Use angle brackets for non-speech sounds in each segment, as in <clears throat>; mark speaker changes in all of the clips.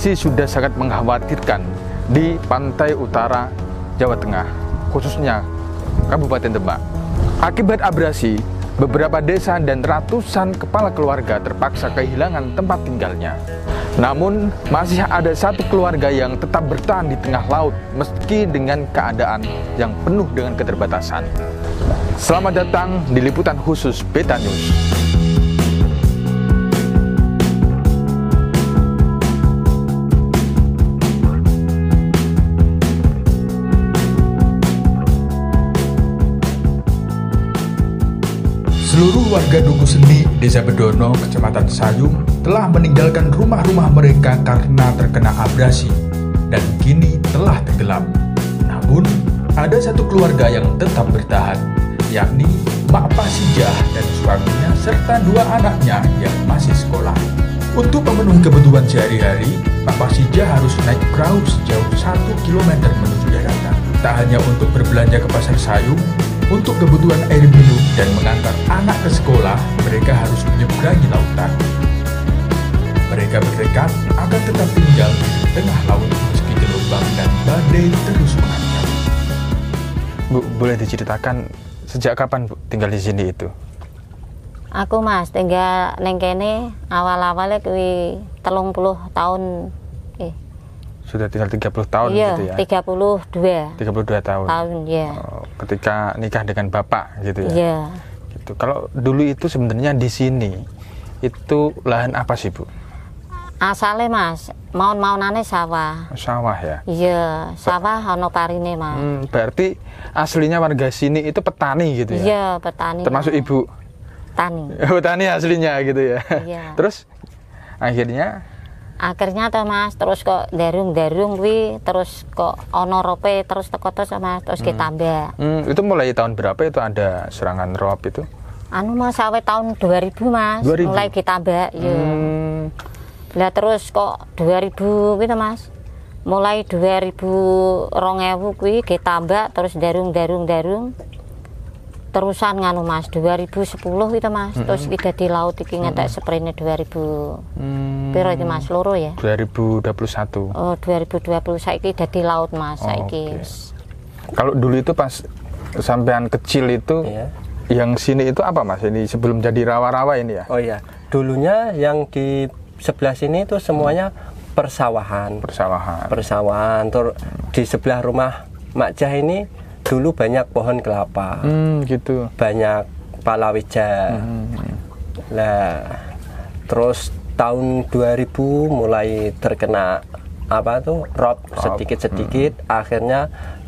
Speaker 1: abrasi sudah sangat mengkhawatirkan di pantai utara Jawa Tengah, khususnya Kabupaten Demak. Akibat abrasi, beberapa desa dan ratusan kepala keluarga terpaksa kehilangan tempat tinggalnya. Namun, masih ada satu keluarga yang tetap bertahan di tengah laut meski dengan keadaan yang penuh dengan keterbatasan. Selamat datang di liputan khusus Beta News. Seluruh warga Duku Seni, Desa Bedono, Kecamatan Sayung telah meninggalkan rumah-rumah mereka karena terkena abrasi dan kini telah tenggelam. Namun, ada satu keluarga yang tetap bertahan, yakni Mak Pasijah dan suaminya serta dua anaknya yang masih sekolah. Untuk memenuhi kebutuhan sehari-hari, Mak Pasijah harus naik perahu sejauh 1 km menuju daratan. Tak hanya untuk berbelanja ke pasar sayung, untuk kebutuhan air minum dan mengantar anak ke sekolah, mereka harus menyeberangi lautan. Mereka bertekad akan tetap tinggal di tengah laut meski gelombang dan badai terus mengancam. Bu, boleh diceritakan sejak kapan Bu tinggal di sini itu?
Speaker 2: Aku mas tinggal neng kene awal-awalnya kuwi telung puluh tahun
Speaker 1: sudah tinggal 30 tahun
Speaker 2: iya,
Speaker 1: gitu ya?
Speaker 2: Iya, 32.
Speaker 1: 32 tahun.
Speaker 2: Tahun, ya.
Speaker 1: Oh, ketika nikah dengan bapak gitu ya?
Speaker 2: Iya.
Speaker 1: Gitu. Kalau dulu itu sebenarnya di sini itu lahan apa sih bu?
Speaker 2: Asalnya mas, mau maunane sawah.
Speaker 1: Sawah ya?
Speaker 2: Iya, sawah ono parine mas.
Speaker 1: Hmm, berarti aslinya warga sini itu petani gitu ya?
Speaker 2: Iya, petani.
Speaker 1: Termasuk mas. ibu?
Speaker 2: Tani. <laughs>
Speaker 1: petani aslinya gitu ya?
Speaker 2: Iya.
Speaker 1: Terus akhirnya
Speaker 2: akhirnya tuh mas terus kok darung darung wi terus kok ono rope terus teko terus mas terus kita hmm. tambah
Speaker 1: hmm, itu mulai tahun berapa itu ada serangan rob itu
Speaker 2: anu mas sampai tahun 2000 mas 2000? mulai kita tambah ya hmm. lah terus kok 2000 gitu mas mulai 2000 rongewu kuwi kita tambah terus darung darung darung terusan nganu Mas 2010 itu Mas. Mm -hmm. terus kita di laut iki ngetek mm -hmm. sprene 2000 hmm. piro itu Mas? Loro ya?
Speaker 1: 2021
Speaker 2: oh 2020 saiki di laut Mas oh, saiki. okay.
Speaker 1: kalau dulu itu pas sampean kecil itu yeah. yang sini itu apa Mas? Ini sebelum jadi rawa-rawa ini ya?
Speaker 3: Oh iya. Dulunya yang di sebelah sini itu semuanya persawahan.
Speaker 1: Persawahan.
Speaker 3: Persawahan. Terus di sebelah rumah Makjah ini dulu banyak pohon kelapa
Speaker 1: hmm, gitu
Speaker 3: banyak palawija hmm. nah terus tahun 2000 mulai terkena apa tuh rob sedikit-sedikit hmm. akhirnya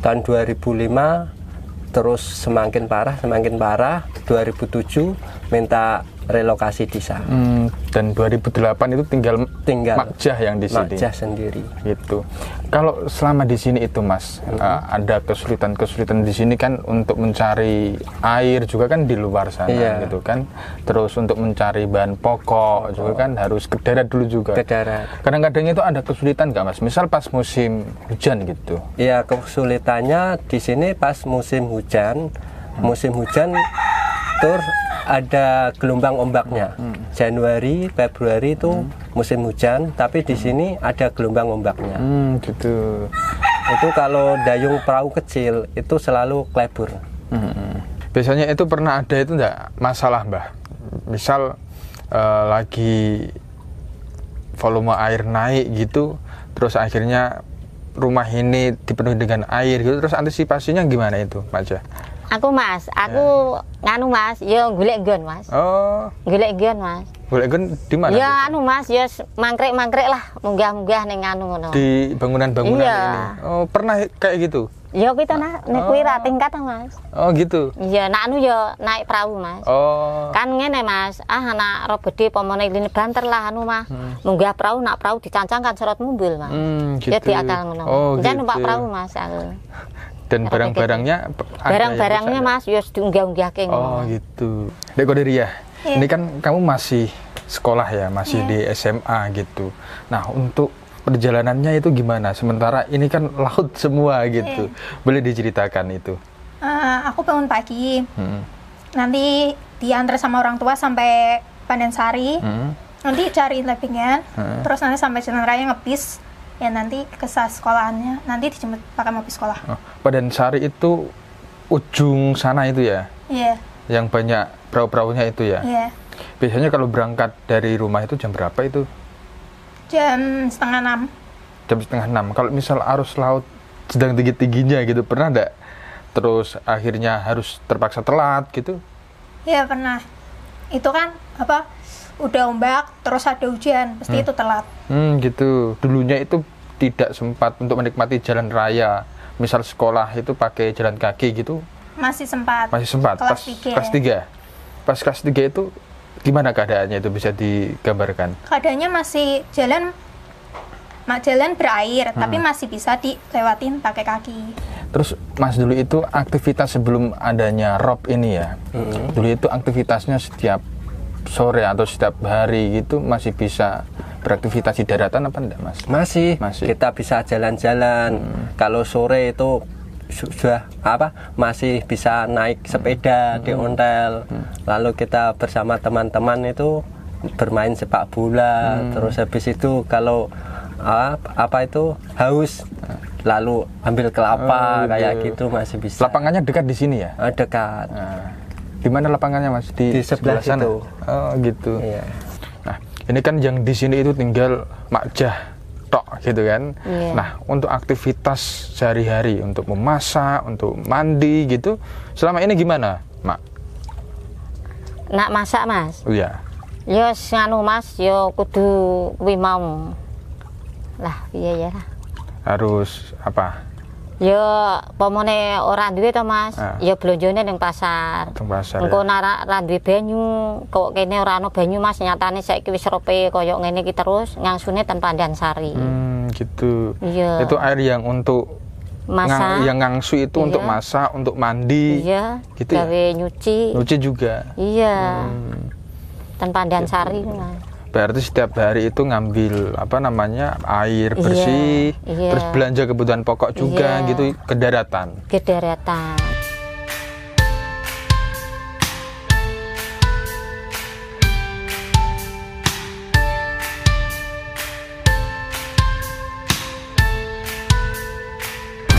Speaker 3: tahun 2005 terus semakin parah semakin parah 2007 minta relokasi desa. Hmm,
Speaker 1: dan 2008 itu tinggal tinggal Makjah yang di sini.
Speaker 3: Makjah sendiri.
Speaker 1: Gitu. Kalau selama di sini itu Mas, hmm. uh, ada kesulitan-kesulitan di sini kan untuk mencari air juga kan di luar sana iya. gitu kan. Terus untuk mencari bahan pokok oh. juga kan harus ke darat dulu juga.
Speaker 3: Ke darat.
Speaker 1: Kadang-kadang itu ada kesulitan nggak Mas? Misal pas musim hujan gitu.
Speaker 3: Iya, kesulitannya di sini pas musim hujan. Hmm. Musim hujan tur ada gelombang ombaknya. Hmm. Januari, Februari itu hmm. musim hujan, tapi di sini ada gelombang ombaknya.
Speaker 1: Hmm, gitu.
Speaker 3: Itu kalau dayung perahu kecil itu selalu klebur.
Speaker 1: Hmm. Biasanya itu pernah ada itu enggak masalah, Mbah? Misal uh, lagi volume air naik gitu, terus akhirnya rumah ini dipenuhi dengan air gitu, terus antisipasinya gimana itu, Pak
Speaker 2: Aku Mas, aku ya. nganu Mas, yo golek gon Mas.
Speaker 1: Oh.
Speaker 2: Golek gon Mas.
Speaker 1: Golek gon di mana?
Speaker 2: Ya anu Mas, ya mangkrek-mangkrek lah, munggah-munggah ning anu ngono.
Speaker 1: Di bangunan-bangunan iya. ini. Oh, pernah kayak gitu?
Speaker 2: Ya kita nak nek kuwi ra tingkat Mas.
Speaker 1: Oh, gitu.
Speaker 2: Iya, nak anu ya naik perahu Mas.
Speaker 1: Oh.
Speaker 2: Kan ngene Mas, ah anak ro bedhe pomone lini banter lah anu mah. Hmm. Munggah perahu nak perahu dicancangkan serot mobil Mas.
Speaker 1: Hmm, gitu.
Speaker 2: Jadi akal ngono.
Speaker 1: Oh,
Speaker 2: gitu. numpak perahu Mas aku. <laughs>
Speaker 1: Dan barang-barangnya
Speaker 2: barang-barangnya Mas ya diunggah-unggahke
Speaker 1: Oh, gitu. Dek Koderia, yeah. ini kan kamu masih sekolah ya, masih yeah. di SMA gitu. Nah, untuk perjalanannya itu gimana? Sementara ini kan laut semua gitu. Yeah. Boleh diceritakan itu?
Speaker 4: Uh, aku bangun pagi. Hmm. Nanti diantar sama orang tua sampai Pandensari. Hmm. nanti cari tappingnya terus nanti sampai jalan raya ngebis ya nanti ke sekolahannya. Nanti dijemput pakai mobil sekolah.
Speaker 1: Oh, Padan Sari itu ujung sana itu ya?
Speaker 4: Iya. Yeah.
Speaker 1: yang banyak perahu-perahunya itu ya?
Speaker 4: Iya. Yeah.
Speaker 1: biasanya kalau berangkat dari rumah itu jam berapa itu?
Speaker 4: Jam setengah enam.
Speaker 1: Jam setengah enam. Kalau misal arus laut sedang tinggi-tingginya gitu pernah enggak terus akhirnya harus terpaksa telat gitu?
Speaker 4: Iya pernah. Itu kan apa udah ombak terus ada hujan pasti hmm. itu telat.
Speaker 1: Hmm gitu. Dulunya itu tidak sempat untuk menikmati jalan raya. Misal sekolah itu pakai jalan kaki gitu.
Speaker 4: Masih sempat.
Speaker 1: Masih sempat.
Speaker 4: Kelas
Speaker 1: pas tiga. kelas tiga. Pas kelas tiga itu gimana keadaannya itu bisa digambarkan?
Speaker 4: Keadaannya masih jalan jalan berair hmm. tapi masih bisa dilewatin pakai kaki.
Speaker 1: Terus mas dulu itu aktivitas sebelum adanya rob ini ya. Hmm. dulu itu aktivitasnya setiap sore atau setiap hari gitu masih bisa beraktivitas di daratan apa enggak mas?
Speaker 3: Masih, masih. Kita bisa jalan-jalan. Hmm. Kalau sore itu sudah apa masih bisa naik sepeda hmm. di ontel. Hmm. Lalu kita bersama teman-teman itu bermain sepak bola. Hmm. Terus habis itu kalau apa, apa itu haus lalu ambil kelapa oh, gitu. kayak gitu masih bisa.
Speaker 1: Lapangannya dekat di sini ya?
Speaker 3: Oh, dekat. Nah
Speaker 1: di mana lapangannya mas?
Speaker 3: Di, di sebelah, sana. Itu.
Speaker 1: Oh gitu. Iya. Ini kan yang di sini itu tinggal makjah tok gitu kan. Iya. Nah untuk aktivitas sehari-hari untuk memasak, untuk mandi gitu, selama ini gimana, mak?
Speaker 2: Nak masak mas?
Speaker 1: Oh, iya.
Speaker 2: Yo nganu mas, yo kudu kuwi mau. Lah iya ya.
Speaker 1: Harus apa?
Speaker 2: Ya, pomone ora duwe to, Mas. Ah. Ya blonjone ning pasar.
Speaker 1: Ning pasar.
Speaker 2: Engko ya. ora ra duwe banyu, kok kene ora ana banyu, Mas. Nyatane saiki wis rope koyo ngene iki terus ngangsune tanpa sari.
Speaker 1: Hmm, gitu.
Speaker 2: Iya.
Speaker 1: Itu air yang untuk
Speaker 2: masak. Ngang,
Speaker 1: yang ngangsu itu iya. untuk masak, untuk mandi.
Speaker 2: Iya.
Speaker 1: Gitu ya?
Speaker 2: Gawe nyuci.
Speaker 1: Nyuci juga.
Speaker 2: Iya. Hmm. Tanpa sari, Mas
Speaker 1: berarti setiap hari itu ngambil apa namanya air iya, bersih iya, iya. terus belanja kebutuhan pokok juga iya. gitu ke daratan
Speaker 2: ke daratan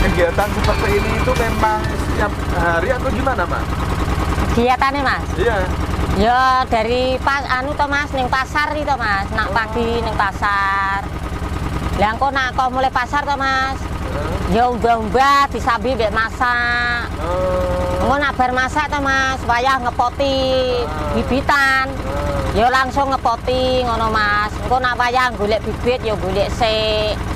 Speaker 1: kegiatan seperti ini itu memang setiap hari atau gimana mas?
Speaker 2: kegiatannya mas?
Speaker 1: iya
Speaker 2: Ya dari pas anu to Mas ning pasar itu Mas, nak pagi ning pasar. Lah engko nak kok mulai pasar to Mas. Ya umbah-umbah disambi mbek masak. Oh. Engko nak bar masak to Mas, wayah ngepoti bibitan. Ya langsung ngepoti ngono Mas. Engko nak wayah golek bibit ya golek sik.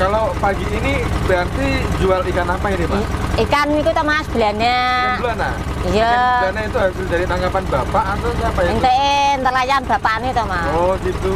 Speaker 1: Kalau pagi ini berarti jual ikan apa ini, Pak?
Speaker 2: Ikan itu Mas, belana.
Speaker 1: Ikan belana?
Speaker 2: Iya.
Speaker 1: Belana itu hasil dari tanggapan Bapak atau siapa ya?
Speaker 2: Ente nelayan Bapak ini Mas.
Speaker 1: Oh, gitu.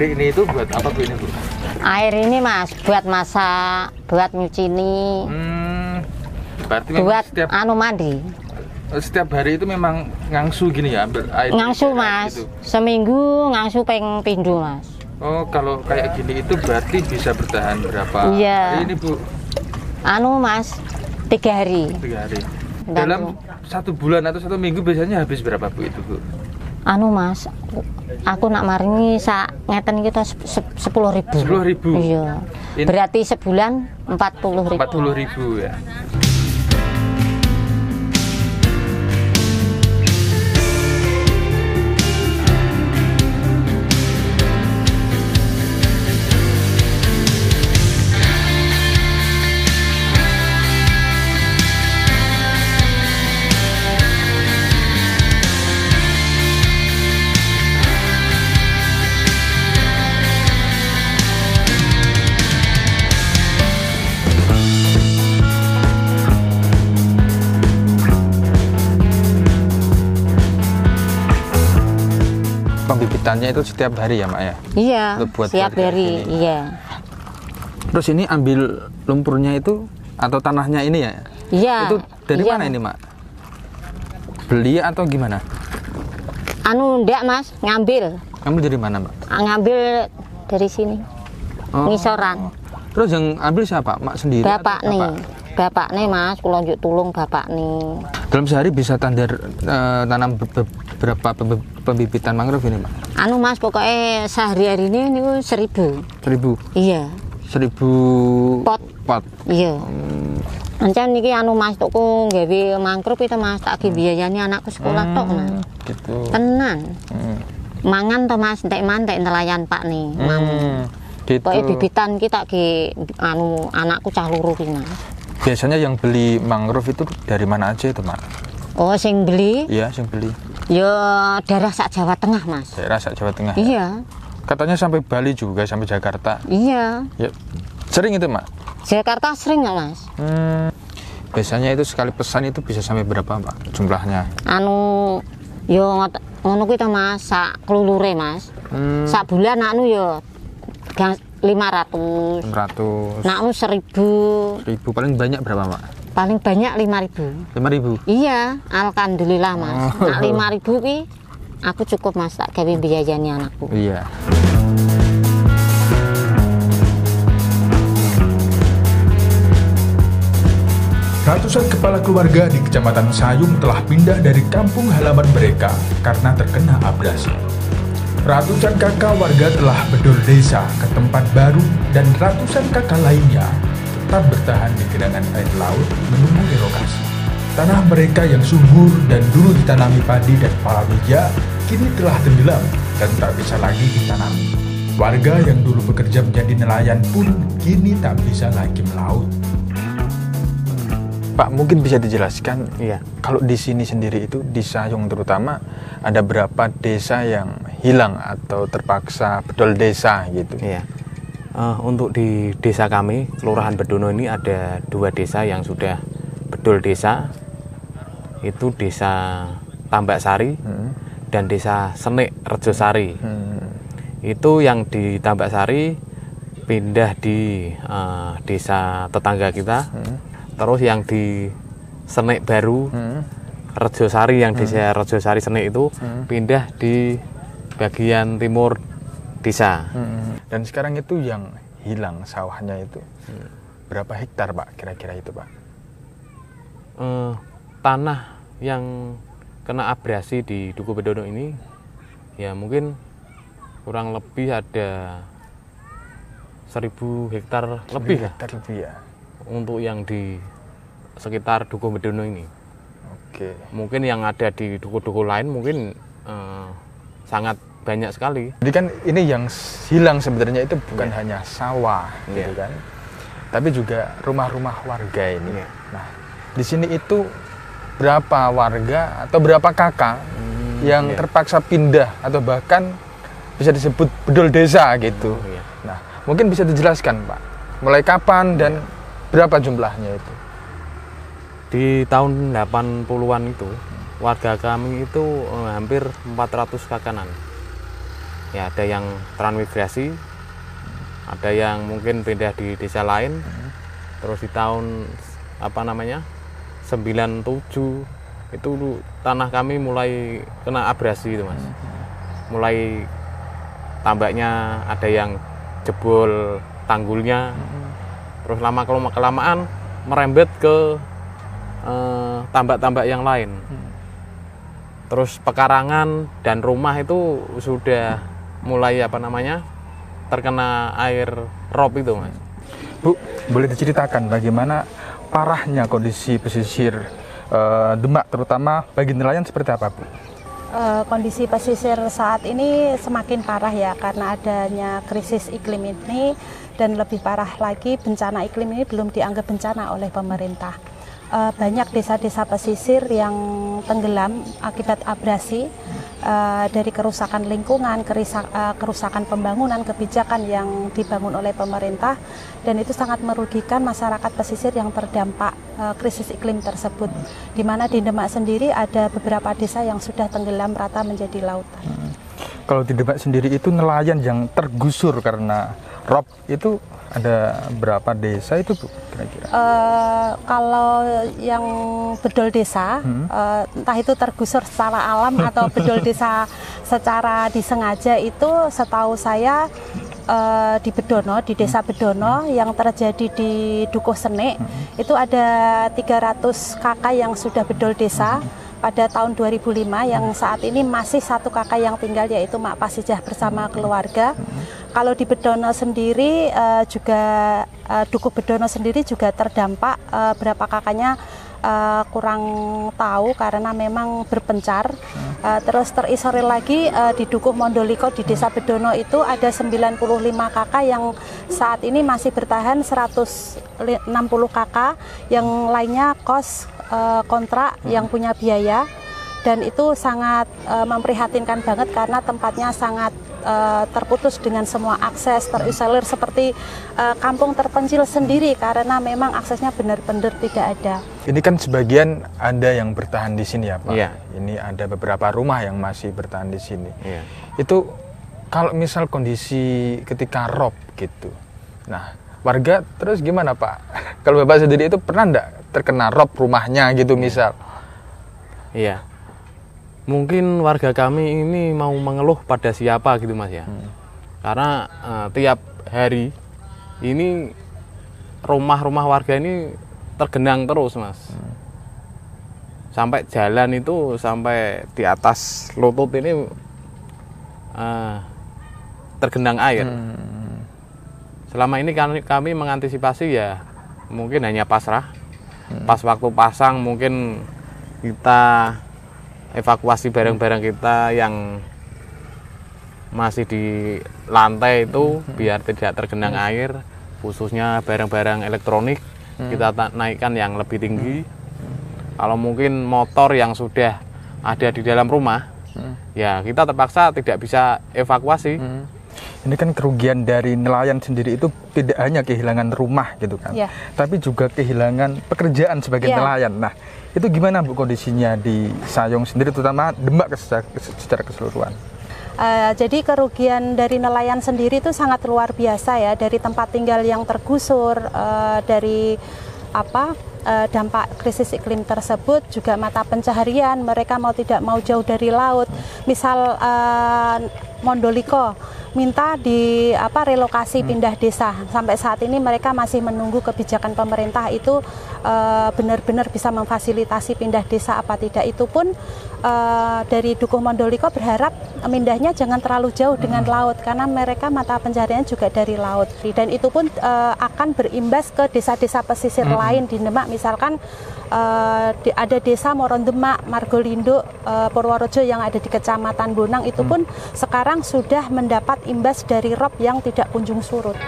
Speaker 1: Air ini itu buat apa bu ini bu?
Speaker 2: Air ini mas buat masak, buat nyuci ini.
Speaker 1: Hmm, berarti
Speaker 2: buat setiap anu mandi.
Speaker 1: Setiap hari itu memang ngangsu gini ya ambil air.
Speaker 2: Ngangsu mas, gitu. seminggu ngangsu peng pindu mas.
Speaker 1: Oh kalau kayak gini itu berarti bisa bertahan berapa
Speaker 2: iya.
Speaker 1: hari ini bu?
Speaker 2: Anu mas, tiga hari.
Speaker 1: Tiga hari. Dalam satu bulan atau satu minggu biasanya habis berapa bu itu bu?
Speaker 2: Anu mas aku nak maringi sak ngeten kita sepuluh ribu.
Speaker 1: Sepuluh ribu?
Speaker 2: Iya. Berarti sebulan empat puluh ribu.
Speaker 1: empat puluh ribu ya bibitannya itu setiap hari ya mak ya
Speaker 2: Iya,
Speaker 1: Untuk buat warga
Speaker 2: hari.
Speaker 1: sini.
Speaker 2: Iya.
Speaker 1: terus ini ambil lumpurnya itu atau tanahnya ini ya
Speaker 2: Iya.
Speaker 1: itu dari
Speaker 2: iya.
Speaker 1: mana ini mak beli atau gimana
Speaker 2: Anu ndak Mas, ngambil.
Speaker 1: kamu dari mana mak
Speaker 2: Ah, Ngambil dari sini.
Speaker 1: Oh.
Speaker 2: Ngisoran.
Speaker 1: terus yang ambil siapa mak sendiri
Speaker 2: Bapak nih. Bapak nih Mas, kula njuk tulung bapak nih.
Speaker 1: dalam sehari bisa tandar eh, tanam berapa pembibitan mangrove ini mak
Speaker 2: Anu Mas, pokoknya sehari-hari ini niku seribu.
Speaker 1: seribu
Speaker 2: Iya.
Speaker 1: seribu
Speaker 2: Pot.
Speaker 1: pot
Speaker 2: Iya. Ancen niki anu Mas tuku gawe mangkrup itu Mas, tak ki biayani anakku sekolah tok Mas.
Speaker 1: gitu
Speaker 2: Tenan.
Speaker 1: Hmm.
Speaker 2: Mangan to Mas, entek mantek nelayan Pak nih.
Speaker 1: Hmm, gitu
Speaker 2: Pokoknya bibitan kita ki anu anakku cah Mas.
Speaker 1: biasanya yang beli mangrove itu dari mana aja itu mak
Speaker 2: Oh, sing beli
Speaker 1: iya yang beli
Speaker 2: ya daerah sak Jawa Tengah, Mas.
Speaker 1: daerah sak Jawa Tengah
Speaker 2: Iya.
Speaker 1: katanya sampai Bali juga sampai Jakarta
Speaker 2: Iya.
Speaker 1: ya sering itu mak
Speaker 2: Jakarta sering nggak, Mas?
Speaker 1: Hmm, biasanya itu sekali pesan itu bisa sampai berapa pak jumlahnya
Speaker 2: Anu yo ngono kuwi Mas, sak klulure Mas.
Speaker 1: hmm,
Speaker 2: Sak bulan anu yo gang 500.
Speaker 1: 600
Speaker 2: Nak anu 1000.
Speaker 1: ribu paling banyak berapa mak
Speaker 2: Paling banyak 5000.
Speaker 1: lima ribu
Speaker 2: Iya, alhamdulillah Mas.
Speaker 1: Oh.
Speaker 2: Nak 5000 ki aku cukup Mas tak gawe biayani anakku.
Speaker 1: iya
Speaker 5: Ratusan kepala keluarga di Kecamatan Sayung telah pindah dari kampung halaman mereka karena terkena abrasi. Ratusan kakak warga telah bedol desa ke tempat baru dan ratusan kakak lainnya bertahan di genangan air laut menunggu relokasi. Tanah mereka yang subur dan dulu ditanami padi dan palawija kini telah tenggelam dan tak bisa lagi ditanami. Warga yang dulu bekerja menjadi nelayan pun kini tak bisa lagi melaut.
Speaker 1: Pak mungkin bisa dijelaskan
Speaker 6: Iya.
Speaker 1: kalau di sini sendiri itu di Sayung terutama ada berapa desa yang hilang atau terpaksa bedol desa gitu
Speaker 6: Iya. Eh, untuk di desa kami, Kelurahan Bedono ini ada dua desa yang sudah bedol desa. Itu desa Tambak Sari
Speaker 1: Hmm.
Speaker 6: dan desa Senik Rejosari.
Speaker 1: Hmm.
Speaker 6: Itu yang di Tambak Sari pindah di eh, desa tetangga kita. Terus yang di Senik baru
Speaker 1: Hmm.
Speaker 6: Rejosari yang desa Rejosari Senik itu pindah di bagian timur desa.
Speaker 1: Hmm. Dan sekarang itu yang hilang sawahnya itu berapa hektar pak kira-kira itu pak?
Speaker 6: Eh, tanah yang kena abrasi di Duku Bedono ini ya mungkin kurang lebih ada 1000 hektar lebih lah
Speaker 1: hektar lebih ya.
Speaker 6: untuk yang di sekitar Duku Bedono ini.
Speaker 1: Oke.
Speaker 6: Mungkin yang ada di duku-duku lain mungkin eh, sangat banyak sekali.
Speaker 1: Jadi kan ini yang hilang sebenarnya itu bukan hanya sawah gitu
Speaker 6: Iya.
Speaker 1: kan, tapi juga rumah-rumah warga ini.
Speaker 6: Iya.
Speaker 1: Nah di sini itu berapa warga atau berapa kakak yang
Speaker 6: iya.
Speaker 1: terpaksa pindah atau bahkan bisa disebut bedol desa gitu.
Speaker 6: Iya.
Speaker 1: Nah mungkin bisa dijelaskan pak, mulai kapan dan berapa jumlahnya itu?
Speaker 6: Di tahun 80-an itu warga kami itu eh, hampir 400 kakanan. Ya, ada yang transmigrasi, ada yang mungkin pindah di desa lain. Terus di tahun apa namanya? 97 itu tanah kami mulai kena abrasi itu, Mas. Mulai tambaknya ada yang jebol tanggulnya. Terus lama kelamaan merembet ke eh, tambak-tambak yang lain. Terus pekarangan dan rumah itu sudah mulai apa namanya terkena air rob itu mas.
Speaker 1: Bu, boleh diceritakan bagaimana parahnya kondisi pesisir eh, Demak terutama bagi nelayan seperti apa bu?
Speaker 7: Eh, kondisi pesisir saat ini semakin parah ya karena adanya krisis iklim ini dan lebih parah lagi bencana iklim ini belum dianggap bencana oleh pemerintah. Eh, banyak desa-desa pesisir yang tenggelam akibat abrasi eh, dari kerusakan lingkungan, kerisa- eh, kerusakan pembangunan, kebijakan yang dibangun oleh pemerintah dan itu sangat merugikan masyarakat pesisir yang terdampak eh, krisis iklim tersebut. Di mana di Demak sendiri ada beberapa desa yang sudah tenggelam rata menjadi lautan.
Speaker 1: Kalau di Demak sendiri itu nelayan yang tergusur karena rob itu ada berapa desa itu Bu kira-kira?
Speaker 7: Uh, kalau yang bedol desa, hmm. uh, entah itu tergusur secara alam atau <laughs> bedol desa secara disengaja itu setahu saya uh, di Bedono, di desa Bedono yang terjadi di Dukuh Sene hmm. itu ada 300 kakak yang sudah bedol desa. Hmm pada tahun 2005 yang saat ini masih satu kakak yang tinggal yaitu Mak Pasijah bersama keluarga. Kalau di Bedono sendiri uh, juga uh, Dukuh Bedono sendiri juga terdampak uh, berapa kakaknya uh, kurang tahu karena memang berpencar. Uh, terus terisolir lagi uh, di Dukuh Mondoliko di Desa Bedono itu ada 95 kakak yang saat ini masih bertahan 160 kakak yang lainnya kos uh, kontrak hmm. yang punya biaya dan itu sangat uh, memprihatinkan banget karena tempatnya sangat uh, terputus dengan semua akses terisolir seperti uh, kampung terpencil sendiri karena memang aksesnya benar-benar tidak ada.
Speaker 1: Ini kan sebagian ada yang bertahan di sini ya Pak.
Speaker 3: Iya.
Speaker 1: Ini ada beberapa rumah yang masih bertahan di sini.
Speaker 3: Iya.
Speaker 1: Itu kalau misal kondisi ketika rob gitu. Nah, warga terus gimana Pak? <laughs> kalau Bapak sendiri itu pernah enggak terkena rob rumahnya gitu misal.
Speaker 6: Iya. Mungkin warga kami ini mau mengeluh pada siapa gitu Mas ya. Hmm. Karena uh, tiap hari ini rumah-rumah warga ini tergenang terus Mas. Hmm. Sampai jalan itu sampai di atas lutut ini uh, tergenang air. Hmm. Selama ini kami, kami mengantisipasi ya mungkin hanya pasrah hmm. pas waktu pasang mungkin kita evakuasi barang-barang kita yang masih di lantai itu hmm. biar tidak tergenang hmm. air khususnya barang-barang elektronik hmm. kita naikkan yang lebih tinggi hmm. kalau mungkin motor yang sudah ada di dalam rumah hmm. ya kita terpaksa tidak bisa evakuasi hmm
Speaker 1: ini kan kerugian dari nelayan sendiri itu tidak hanya kehilangan rumah gitu kan, ya. tapi juga kehilangan pekerjaan sebagai ya. nelayan. Nah, itu gimana bu kondisinya di Sayong sendiri, terutama Demak secara, secara keseluruhan?
Speaker 7: Uh, jadi kerugian dari nelayan sendiri itu sangat luar biasa ya, dari tempat tinggal yang tergusur, uh, dari apa uh, dampak krisis iklim tersebut juga mata pencaharian mereka mau tidak mau jauh dari laut misal uh, Mondoliko minta di apa relokasi hmm. pindah desa. Sampai saat ini mereka masih menunggu kebijakan pemerintah itu eh, benar-benar bisa memfasilitasi pindah desa apa tidak. Itu pun uh, dari Dukuh Mondoliko berharap mindahnya jangan terlalu jauh dengan hmm. laut karena mereka mata pencarian juga dari laut. Dan itu pun uh, akan berimbas ke desa-desa pesisir hmm. lain di Demak misalkan uh, di, ada desa Morondemak, Margolindo, uh, Purworejo yang ada di Kecamatan Bonang itu pun hmm. sekarang sudah mendapat imbas dari rob yang tidak kunjung surut.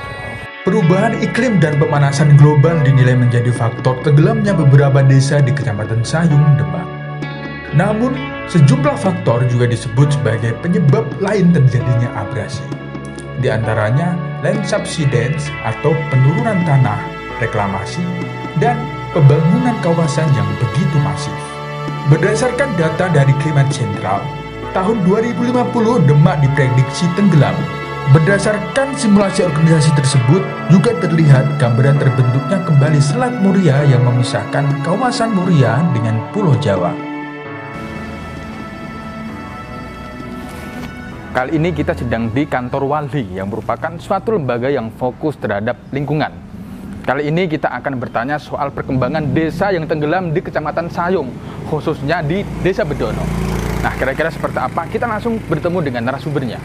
Speaker 5: Perubahan iklim dan pemanasan global dinilai menjadi faktor tenggelamnya beberapa desa di Kecamatan Sayung, Demak. Namun, sejumlah faktor juga disebut sebagai penyebab lain terjadinya abrasi. Di antaranya land subsidence atau penurunan tanah, reklamasi, dan pembangunan kawasan yang begitu masif. Berdasarkan data dari Climate Central, tahun 2050 Demak diprediksi tenggelam. Berdasarkan simulasi organisasi tersebut, juga terlihat gambaran terbentuknya kembali Selat Muria yang memisahkan kawasan Muria dengan Pulau Jawa.
Speaker 1: Kali ini kita sedang di kantor wali yang merupakan suatu lembaga yang fokus terhadap lingkungan. Kali ini kita akan bertanya soal perkembangan desa yang tenggelam di Kecamatan Sayung, khususnya di Desa Bedono. Nah, kira-kira seperti apa? Kita langsung bertemu dengan narasumbernya.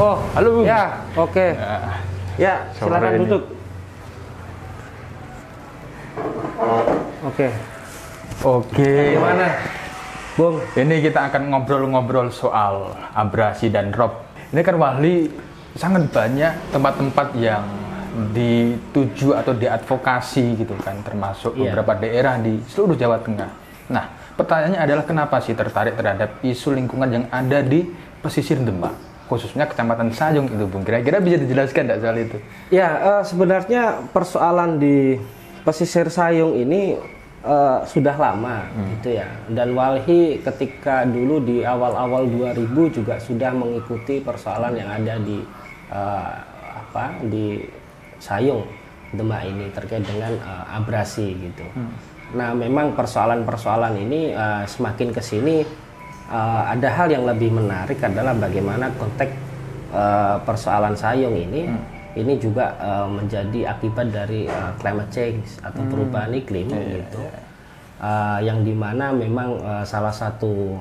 Speaker 3: Oh, halo. Ya, oke. Okay. Ya, ya silakan ini. duduk. Oke. Okay.
Speaker 1: Oke.
Speaker 3: Gimana?
Speaker 1: Bung, ini kita akan ngobrol-ngobrol soal abrasi dan rob ini kan Wahli sangat banyak tempat-tempat yang dituju atau diadvokasi gitu kan termasuk yeah. beberapa daerah di seluruh Jawa Tengah. Nah, pertanyaannya adalah kenapa sih tertarik terhadap isu lingkungan yang ada di pesisir Demak, khususnya Kecamatan Sayung itu, Bung. Kira-kira bisa dijelaskan tidak soal itu?
Speaker 3: Ya, uh, sebenarnya persoalan di pesisir Sayung ini
Speaker 8: uh, sudah lama hmm. gitu ya. Dan Walhi ketika dulu di awal-awal 2000 juga sudah mengikuti persoalan yang ada di uh, apa di Sayung Demak ini terkait dengan uh, abrasi gitu. Hmm. Nah, memang persoalan-persoalan ini uh, semakin ke sini uh, ada hal yang lebih menarik adalah bagaimana konteks uh, persoalan Sayung ini hmm ini juga uh, menjadi akibat dari uh, climate change atau hmm. perubahan iklim yeah, gitu yeah. Uh, yang di mana memang uh, salah satu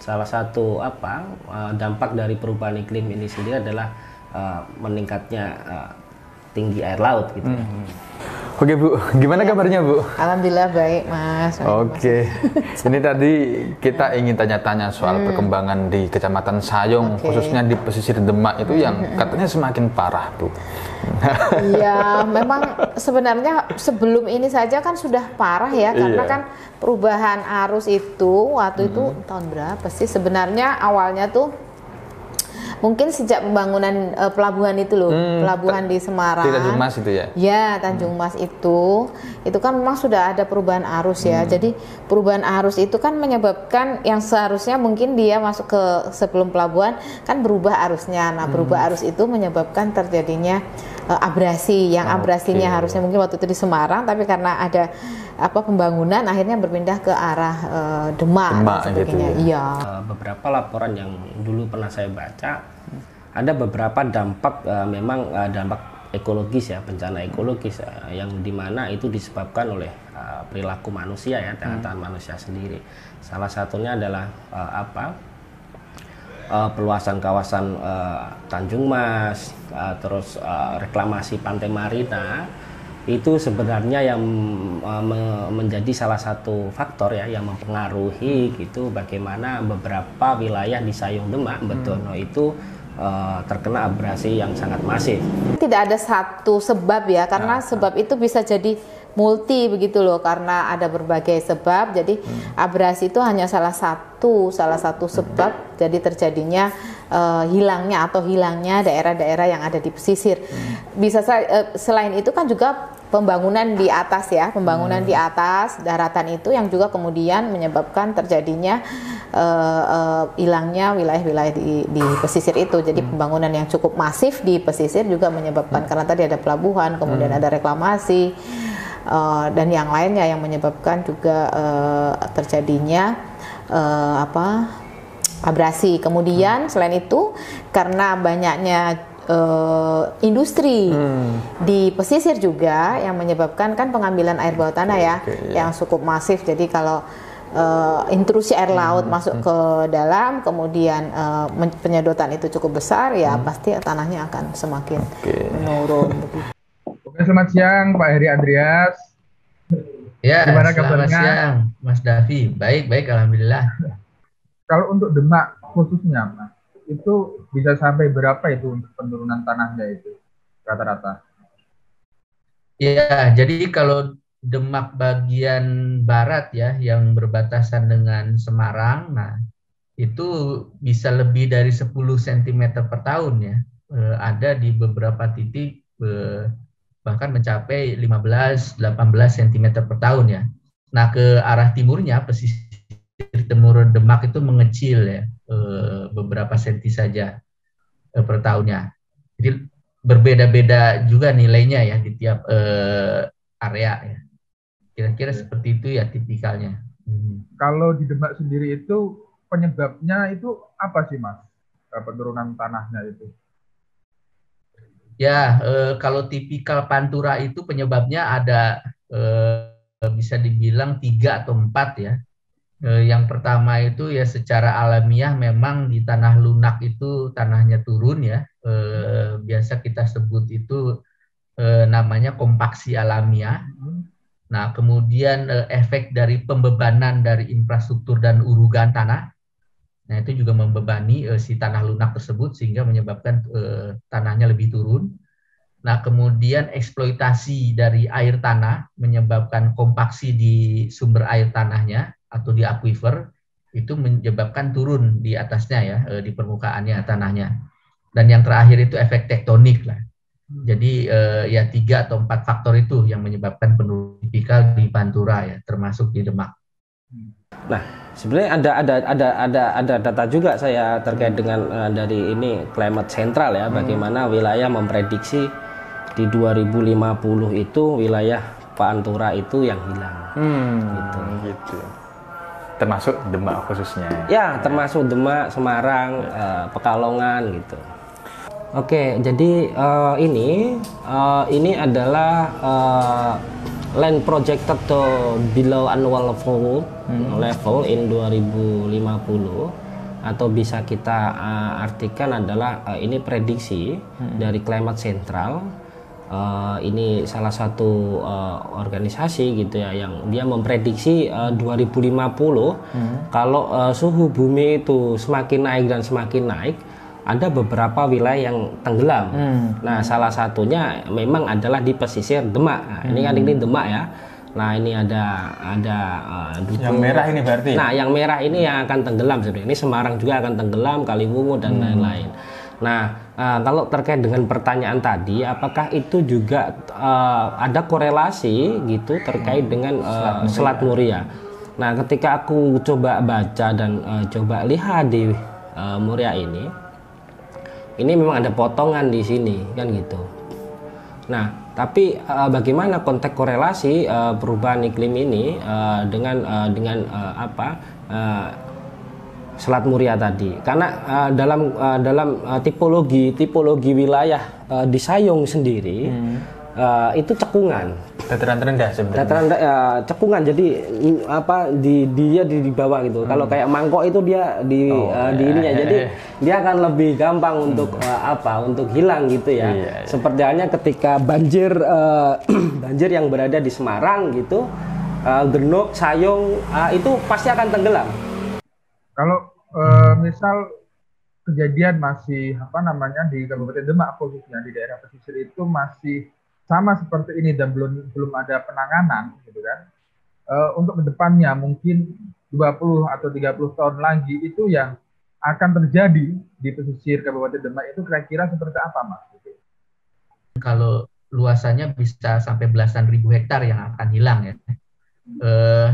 Speaker 8: salah satu apa uh, dampak dari perubahan iklim ini sendiri adalah uh, meningkatnya uh, tinggi air laut gitu. Ya. Hmm.
Speaker 1: Oke Bu, <laughs> gimana ya. kabarnya Bu?
Speaker 9: Alhamdulillah baik Mas.
Speaker 1: Oke, <laughs> ini tadi kita ingin tanya-tanya soal hmm. perkembangan di Kecamatan Sayong, okay. khususnya di pesisir Demak itu yang hmm. katanya semakin parah Bu. <laughs>
Speaker 9: Iya, memang sebenarnya sebelum ini saja kan sudah parah ya, karena iya. kan perubahan arus itu waktu hmm. itu tahun berapa sih? Sebenarnya awalnya tuh mungkin sejak pembangunan uh, pelabuhan itu loh, hmm, pelabuhan di Semarang.
Speaker 1: Tanjung Mas itu ya?
Speaker 9: Ya, Tanjung hmm. Mas itu, itu kan memang sudah ada perubahan arus ya. Hmm. Jadi perubahan arus itu kan menyebabkan yang seharusnya mungkin dia masuk ke sebelum pelabuhan kan berubah arusnya. Nah, berubah hmm. arus itu menyebabkan terjadinya uh, abrasi. Yang abrasinya okay. harusnya mungkin waktu itu di Semarang, tapi karena ada apa pembangunan akhirnya berpindah ke arah uh, Demak, Demak dan sebagainya.
Speaker 8: Gitu ya. Iya. Uh, beberapa laporan yang dulu pernah saya baca ada beberapa dampak uh, memang uh, dampak ekologis ya bencana ekologis uh, yang di mana itu disebabkan oleh uh, perilaku manusia ya tangan-tangan hmm. manusia sendiri salah satunya adalah uh, apa uh, peluasan kawasan uh, Tanjung Mas uh, terus uh, reklamasi Pantai Marina itu sebenarnya yang uh, me menjadi salah satu faktor ya yang mempengaruhi gitu bagaimana beberapa wilayah di Sayung Demak hmm. Betono itu uh, terkena abrasi yang sangat masif.
Speaker 9: Tidak ada satu sebab ya, karena nah, sebab itu bisa jadi multi begitu loh, karena ada berbagai sebab. Jadi hmm. abrasi itu hanya salah satu, salah satu sebab. Hmm. Jadi terjadinya uh, hilangnya atau hilangnya daerah-daerah yang ada di pesisir. Hmm. Bisa uh, selain itu kan juga pembangunan di atas ya, pembangunan hmm. di atas daratan itu yang juga kemudian menyebabkan terjadinya uh, uh, hilangnya wilayah-wilayah di, di pesisir itu. Jadi hmm. pembangunan yang cukup masif di pesisir juga menyebabkan hmm. karena tadi ada pelabuhan, kemudian hmm. ada reklamasi uh, dan yang lainnya yang menyebabkan juga uh, terjadinya uh, apa abrasi. Kemudian hmm. selain itu karena banyaknya uh, industri hmm. di pesisir juga yang menyebabkan kan pengambilan air bawah tanah ya okay, yeah. yang cukup masif. Jadi kalau uh, intrusi air hmm, laut hmm. masuk ke dalam, kemudian uh, penyedotan itu cukup besar, ya hmm. pasti tanahnya akan semakin okay. menurun.
Speaker 1: Oke, selamat siang Pak Heri Andreas.
Speaker 10: Ya, Gimana selamat kabarnya? siang Mas Davi. Baik, baik, alhamdulillah.
Speaker 1: Kalau untuk Demak khususnya, Mas, itu bisa sampai berapa itu untuk penurunan tanahnya itu rata-rata?
Speaker 10: Ya, jadi kalau Demak bagian barat ya yang berbatasan dengan Semarang, nah itu bisa lebih dari 10 cm per tahun ya. E, ada di beberapa titik e, bahkan mencapai 15-18 cm per tahun ya. Nah ke arah timurnya pesisir timur Demak itu mengecil ya Eh, beberapa senti saja eh, per tahunnya. Jadi berbeda-beda juga nilainya ya di tiap eh, area ya. Kira-kira seperti itu ya tipikalnya.
Speaker 1: Hmm. Kalau di Demak sendiri itu penyebabnya itu apa sih mas? Penurunan tanahnya itu?
Speaker 10: Ya, e, kalau tipikal pantura itu penyebabnya ada e, bisa dibilang tiga atau empat ya. Eh, yang pertama itu ya secara alamiah memang di tanah lunak itu tanahnya turun ya. Eh, biasa kita sebut itu eh, namanya kompaksi alamiah. Nah, kemudian efek dari pembebanan dari infrastruktur dan urugan tanah. Nah, itu juga membebani si tanah lunak tersebut sehingga menyebabkan tanahnya lebih turun. Nah, kemudian eksploitasi dari air tanah menyebabkan kompaksi di sumber air tanahnya atau di aquifer itu menyebabkan turun di atasnya ya eh, di permukaannya tanahnya. Dan yang terakhir itu efek tektonik lah. Jadi uh, ya tiga atau empat faktor itu yang menyebabkan penurunan tipikal di Pantura ya, termasuk di Demak.
Speaker 8: Nah, sebenarnya ada ada ada ada ada data juga saya terkait dengan uh, dari ini climate central ya, hmm. bagaimana wilayah memprediksi di 2050 itu wilayah Pantura itu yang hilang.
Speaker 1: Hmm, gitu. gitu. Termasuk Demak khususnya.
Speaker 8: Ya, termasuk Demak, Semarang, uh, Pekalongan gitu. Oke, jadi uh, ini uh, ini adalah uh, land projected to below annual level hmm. level in 2050 atau bisa kita uh, artikan adalah uh, ini prediksi hmm. dari climate central uh, ini salah satu uh, organisasi gitu ya yang dia memprediksi uh, 2050 hmm. kalau uh, suhu bumi itu semakin naik dan semakin naik ada beberapa wilayah yang tenggelam. Hmm. Nah, salah satunya memang adalah di pesisir Demak. Nah, hmm. ini kan ini Demak ya. Nah, ini ada ada uh,
Speaker 1: Yang merah ini berarti.
Speaker 8: Nah, yang merah ini yang akan tenggelam sebenarnya. Ini Semarang juga akan tenggelam, Kaliwungu dan hmm. lain-lain. Hmm. Nah, uh, kalau terkait dengan pertanyaan tadi, apakah itu juga uh, ada korelasi gitu terkait hmm. dengan uh, Selat Muria? Nah, ketika aku coba baca dan uh, coba lihat di uh, Muria ini, ini memang ada potongan di sini kan gitu. Nah tapi uh, bagaimana konteks korelasi uh, perubahan iklim ini uh, dengan uh, dengan uh, apa uh, Selat Muria tadi? Karena uh, dalam uh, dalam uh, tipologi tipologi wilayah uh, di Sayung sendiri hmm uh, itu cekungan
Speaker 1: dataran rendah sebenarnya
Speaker 8: dataran uh, cekungan jadi apa di dia di, di bawah gitu hmm. kalau kayak mangkok itu dia di oh, uh, di ininya iya, jadi iya. <laughs> dia akan lebih gampang hmm. untuk uh, apa untuk hilang gitu ya iya, iya. seperti halnya ketika banjir uh, <clears throat> banjir yang berada di Semarang gitu uh, Genuk Sayung uh, itu pasti akan tenggelam
Speaker 5: kalau uh, misal kejadian masih apa namanya di Kabupaten Demak khususnya di daerah pesisir itu masih sama seperti ini dan belum belum ada penanganan gitu kan uh, untuk ke depannya mungkin 20 atau 30 tahun lagi itu yang akan terjadi di pesisir Kabupaten Demak itu kira-kira seperti apa mas?
Speaker 10: Kalau luasannya bisa sampai belasan ribu hektar yang akan hilang ya. Uh,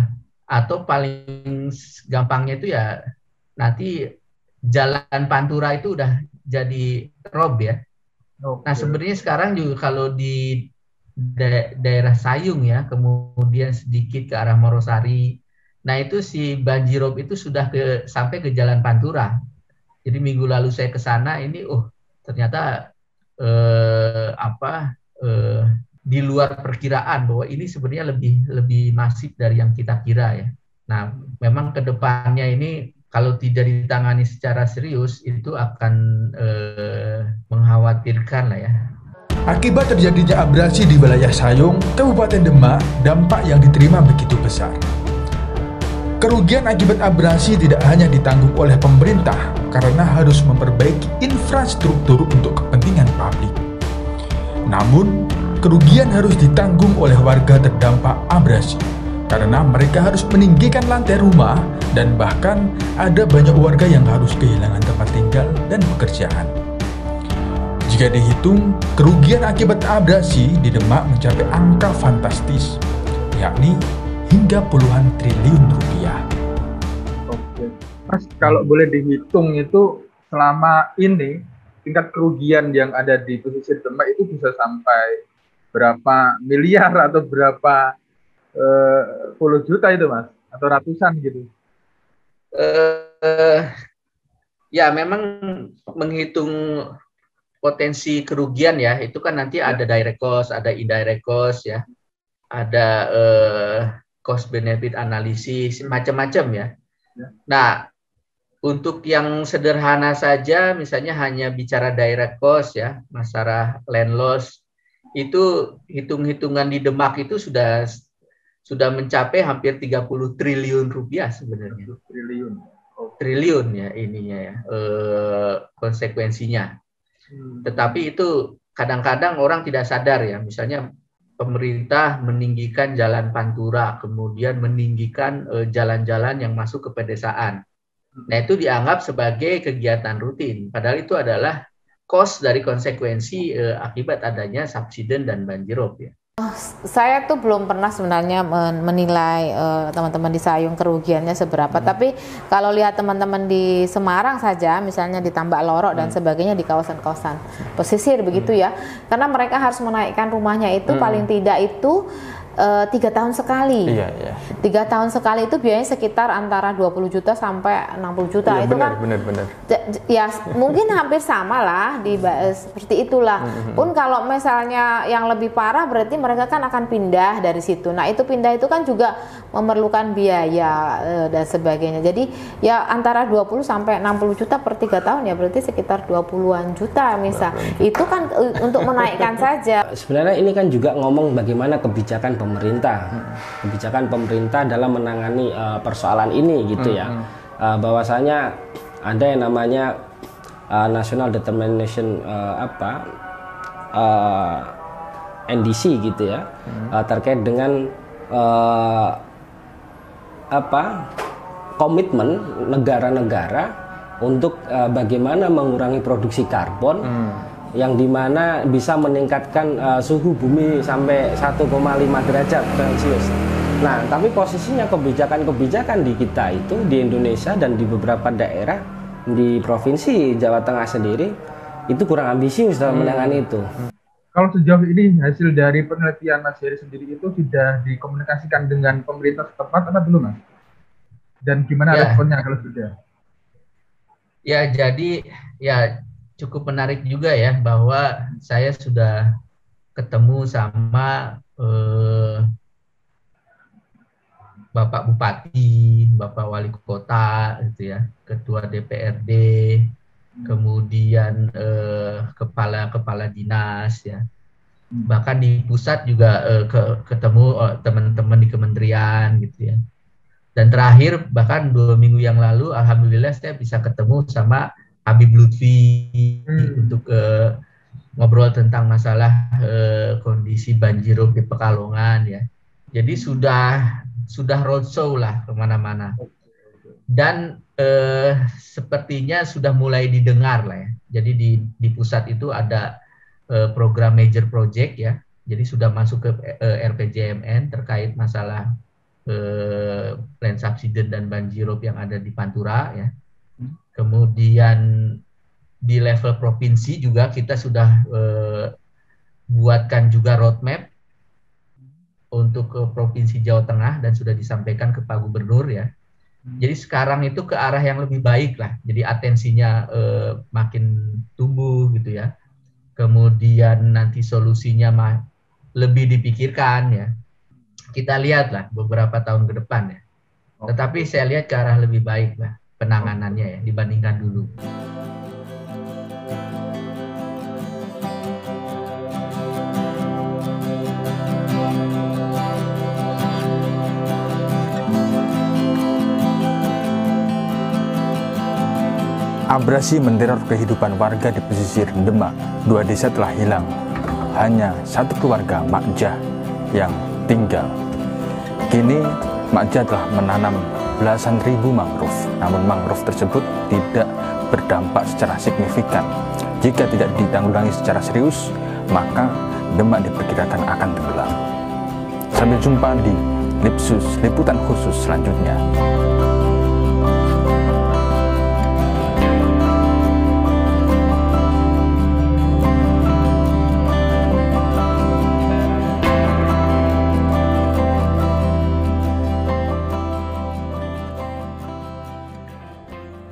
Speaker 10: atau paling gampangnya itu ya nanti jalan Pantura itu udah jadi rob ya Okay. Nah sebenarnya sekarang juga kalau di da daerah Sayung ya, kemudian sedikit ke arah Morosari, nah itu si banjirop itu sudah ke sampai ke Jalan Pantura. Jadi minggu lalu saya ke sana ini, oh ternyata eh, apa eh, di luar perkiraan bahwa ini sebenarnya lebih lebih masif dari yang kita kira ya. Nah memang ke depannya ini kalau tidak ditangani secara serius itu akan eh, mengkhawatirkan lah ya.
Speaker 5: Akibat terjadinya abrasi di wilayah Sayung, Kabupaten Demak, dampak yang diterima begitu besar. Kerugian akibat abrasi tidak hanya ditanggung oleh pemerintah karena harus memperbaiki infrastruktur untuk kepentingan publik. Namun, kerugian harus ditanggung oleh warga terdampak abrasi karena mereka harus meninggikan lantai rumah dan bahkan ada banyak warga yang harus kehilangan tempat tinggal dan pekerjaan. Jika dihitung, kerugian akibat abrasi di Demak mencapai angka fantastis, yakni hingga puluhan triliun rupiah. Oke, Mas, kalau boleh dihitung itu selama ini tingkat kerugian yang ada di pesisir Demak itu bisa sampai berapa miliar atau berapa eh, puluh juta itu mas atau ratusan gitu
Speaker 10: eh, ya memang menghitung potensi kerugian ya itu kan nanti ya. ada direct cost ada indirect cost ya ada eh, cost benefit analisis macam-macam ya. ya nah untuk yang sederhana saja misalnya hanya bicara direct cost ya masalah land loss itu hitung-hitungan di Demak itu sudah sudah mencapai hampir 30 triliun rupiah sebenarnya.
Speaker 5: Triliun.
Speaker 10: Oh. Triliun ya ininya ya eh, konsekuensinya. Hmm. Tetapi itu kadang-kadang orang tidak sadar ya, misalnya pemerintah meninggikan jalan pantura, kemudian meninggikan eh, jalan-jalan yang masuk ke pedesaan. Nah itu dianggap sebagai kegiatan rutin, padahal itu adalah cost dari konsekuensi uh, akibat adanya subsiden dan banjirop ya.
Speaker 9: Oh, saya tuh belum pernah sebenarnya menilai uh, teman-teman di Sayung kerugiannya seberapa. Hmm. Tapi kalau lihat teman-teman di Semarang saja, misalnya di Tambak Lorok hmm. dan sebagainya di kawasan-kawasan pesisir begitu ya, karena mereka harus menaikkan rumahnya itu hmm. paling tidak itu uh, tiga tahun sekali. Iya, iya. Tiga tahun sekali itu biayanya sekitar antara 20 juta sampai 60 juta. Iya, itu benar, kan benar, benar. Ya mungkin hampir sama lah di seperti itulah. Mm -hmm. Pun kalau misalnya yang lebih parah berarti mereka kan akan pindah dari situ. Nah itu pindah itu kan juga memerlukan biaya uh, dan sebagainya. Jadi ya antara 20 sampai 60 juta per tiga tahun ya berarti sekitar 20-an juta misal. Itu kan uh, untuk menaikkan saja.
Speaker 8: Sebenarnya ini kan juga ngomong bagaimana kebijakan pemerintah kebijakan pemerintah dalam menangani uh, persoalan ini gitu ya. Uh, bahwasanya ada yang namanya uh, National Determination uh, apa uh, NDC gitu ya, uh, terkait dengan uh, apa komitmen negara-negara untuk uh, bagaimana mengurangi produksi karbon. Hmm yang di mana bisa meningkatkan uh, suhu bumi sampai 1,5 derajat Celcius. Nah, tapi posisinya kebijakan-kebijakan di kita itu di Indonesia dan di beberapa daerah di provinsi Jawa Tengah sendiri itu kurang ambisius dalam hmm. menangani itu.
Speaker 5: Kalau sejauh ini hasil dari penelitian Mas Heri sendiri itu sudah dikomunikasikan dengan pemerintah setempat atau belum Mas? Dan gimana ya. responnya kalau sudah?
Speaker 10: Ya, jadi ya cukup menarik juga ya bahwa saya sudah ketemu sama eh, Bapak Bupati, Bapak Wali Kota, gitu ya, Ketua DPRD, kemudian eh, kepala kepala dinas ya, bahkan di pusat juga eh, ke, ketemu oh, teman-teman di kementerian gitu ya. Dan terakhir bahkan dua minggu yang lalu, alhamdulillah saya bisa ketemu sama Habib Lutfi hmm. untuk uh, ngobrol tentang masalah uh, kondisi banjirop di Pekalongan ya. Jadi sudah sudah roadshow lah ke mana-mana. Dan uh, sepertinya sudah mulai didengar lah ya. Jadi di di pusat itu ada uh, program major project ya. Jadi sudah masuk ke uh, RPJMN terkait masalah uh, plan subsiden dan banjirop yang ada di Pantura ya Kemudian di level provinsi juga kita sudah eh, buatkan juga roadmap untuk ke provinsi Jawa Tengah dan sudah disampaikan ke Pak Gubernur ya. Jadi sekarang itu ke arah yang lebih baik lah. Jadi atensinya eh, makin tumbuh gitu ya. Kemudian nanti solusinya mah lebih dipikirkan ya. Kita lihat lah beberapa tahun ke depan ya. Tetapi saya lihat ke arah lebih baik lah penanganannya ya dibandingkan dulu.
Speaker 5: Abrasi menteror kehidupan warga di pesisir Demak. Dua desa telah hilang. Hanya satu keluarga Makjah yang tinggal. Kini Makjah telah menanam belasan ribu mangrove. Namun mangrove tersebut tidak berdampak secara signifikan. Jika tidak ditanggulangi secara serius, maka Demak diperkirakan akan tenggelam. Sampai jumpa di Lipsus, liputan khusus selanjutnya.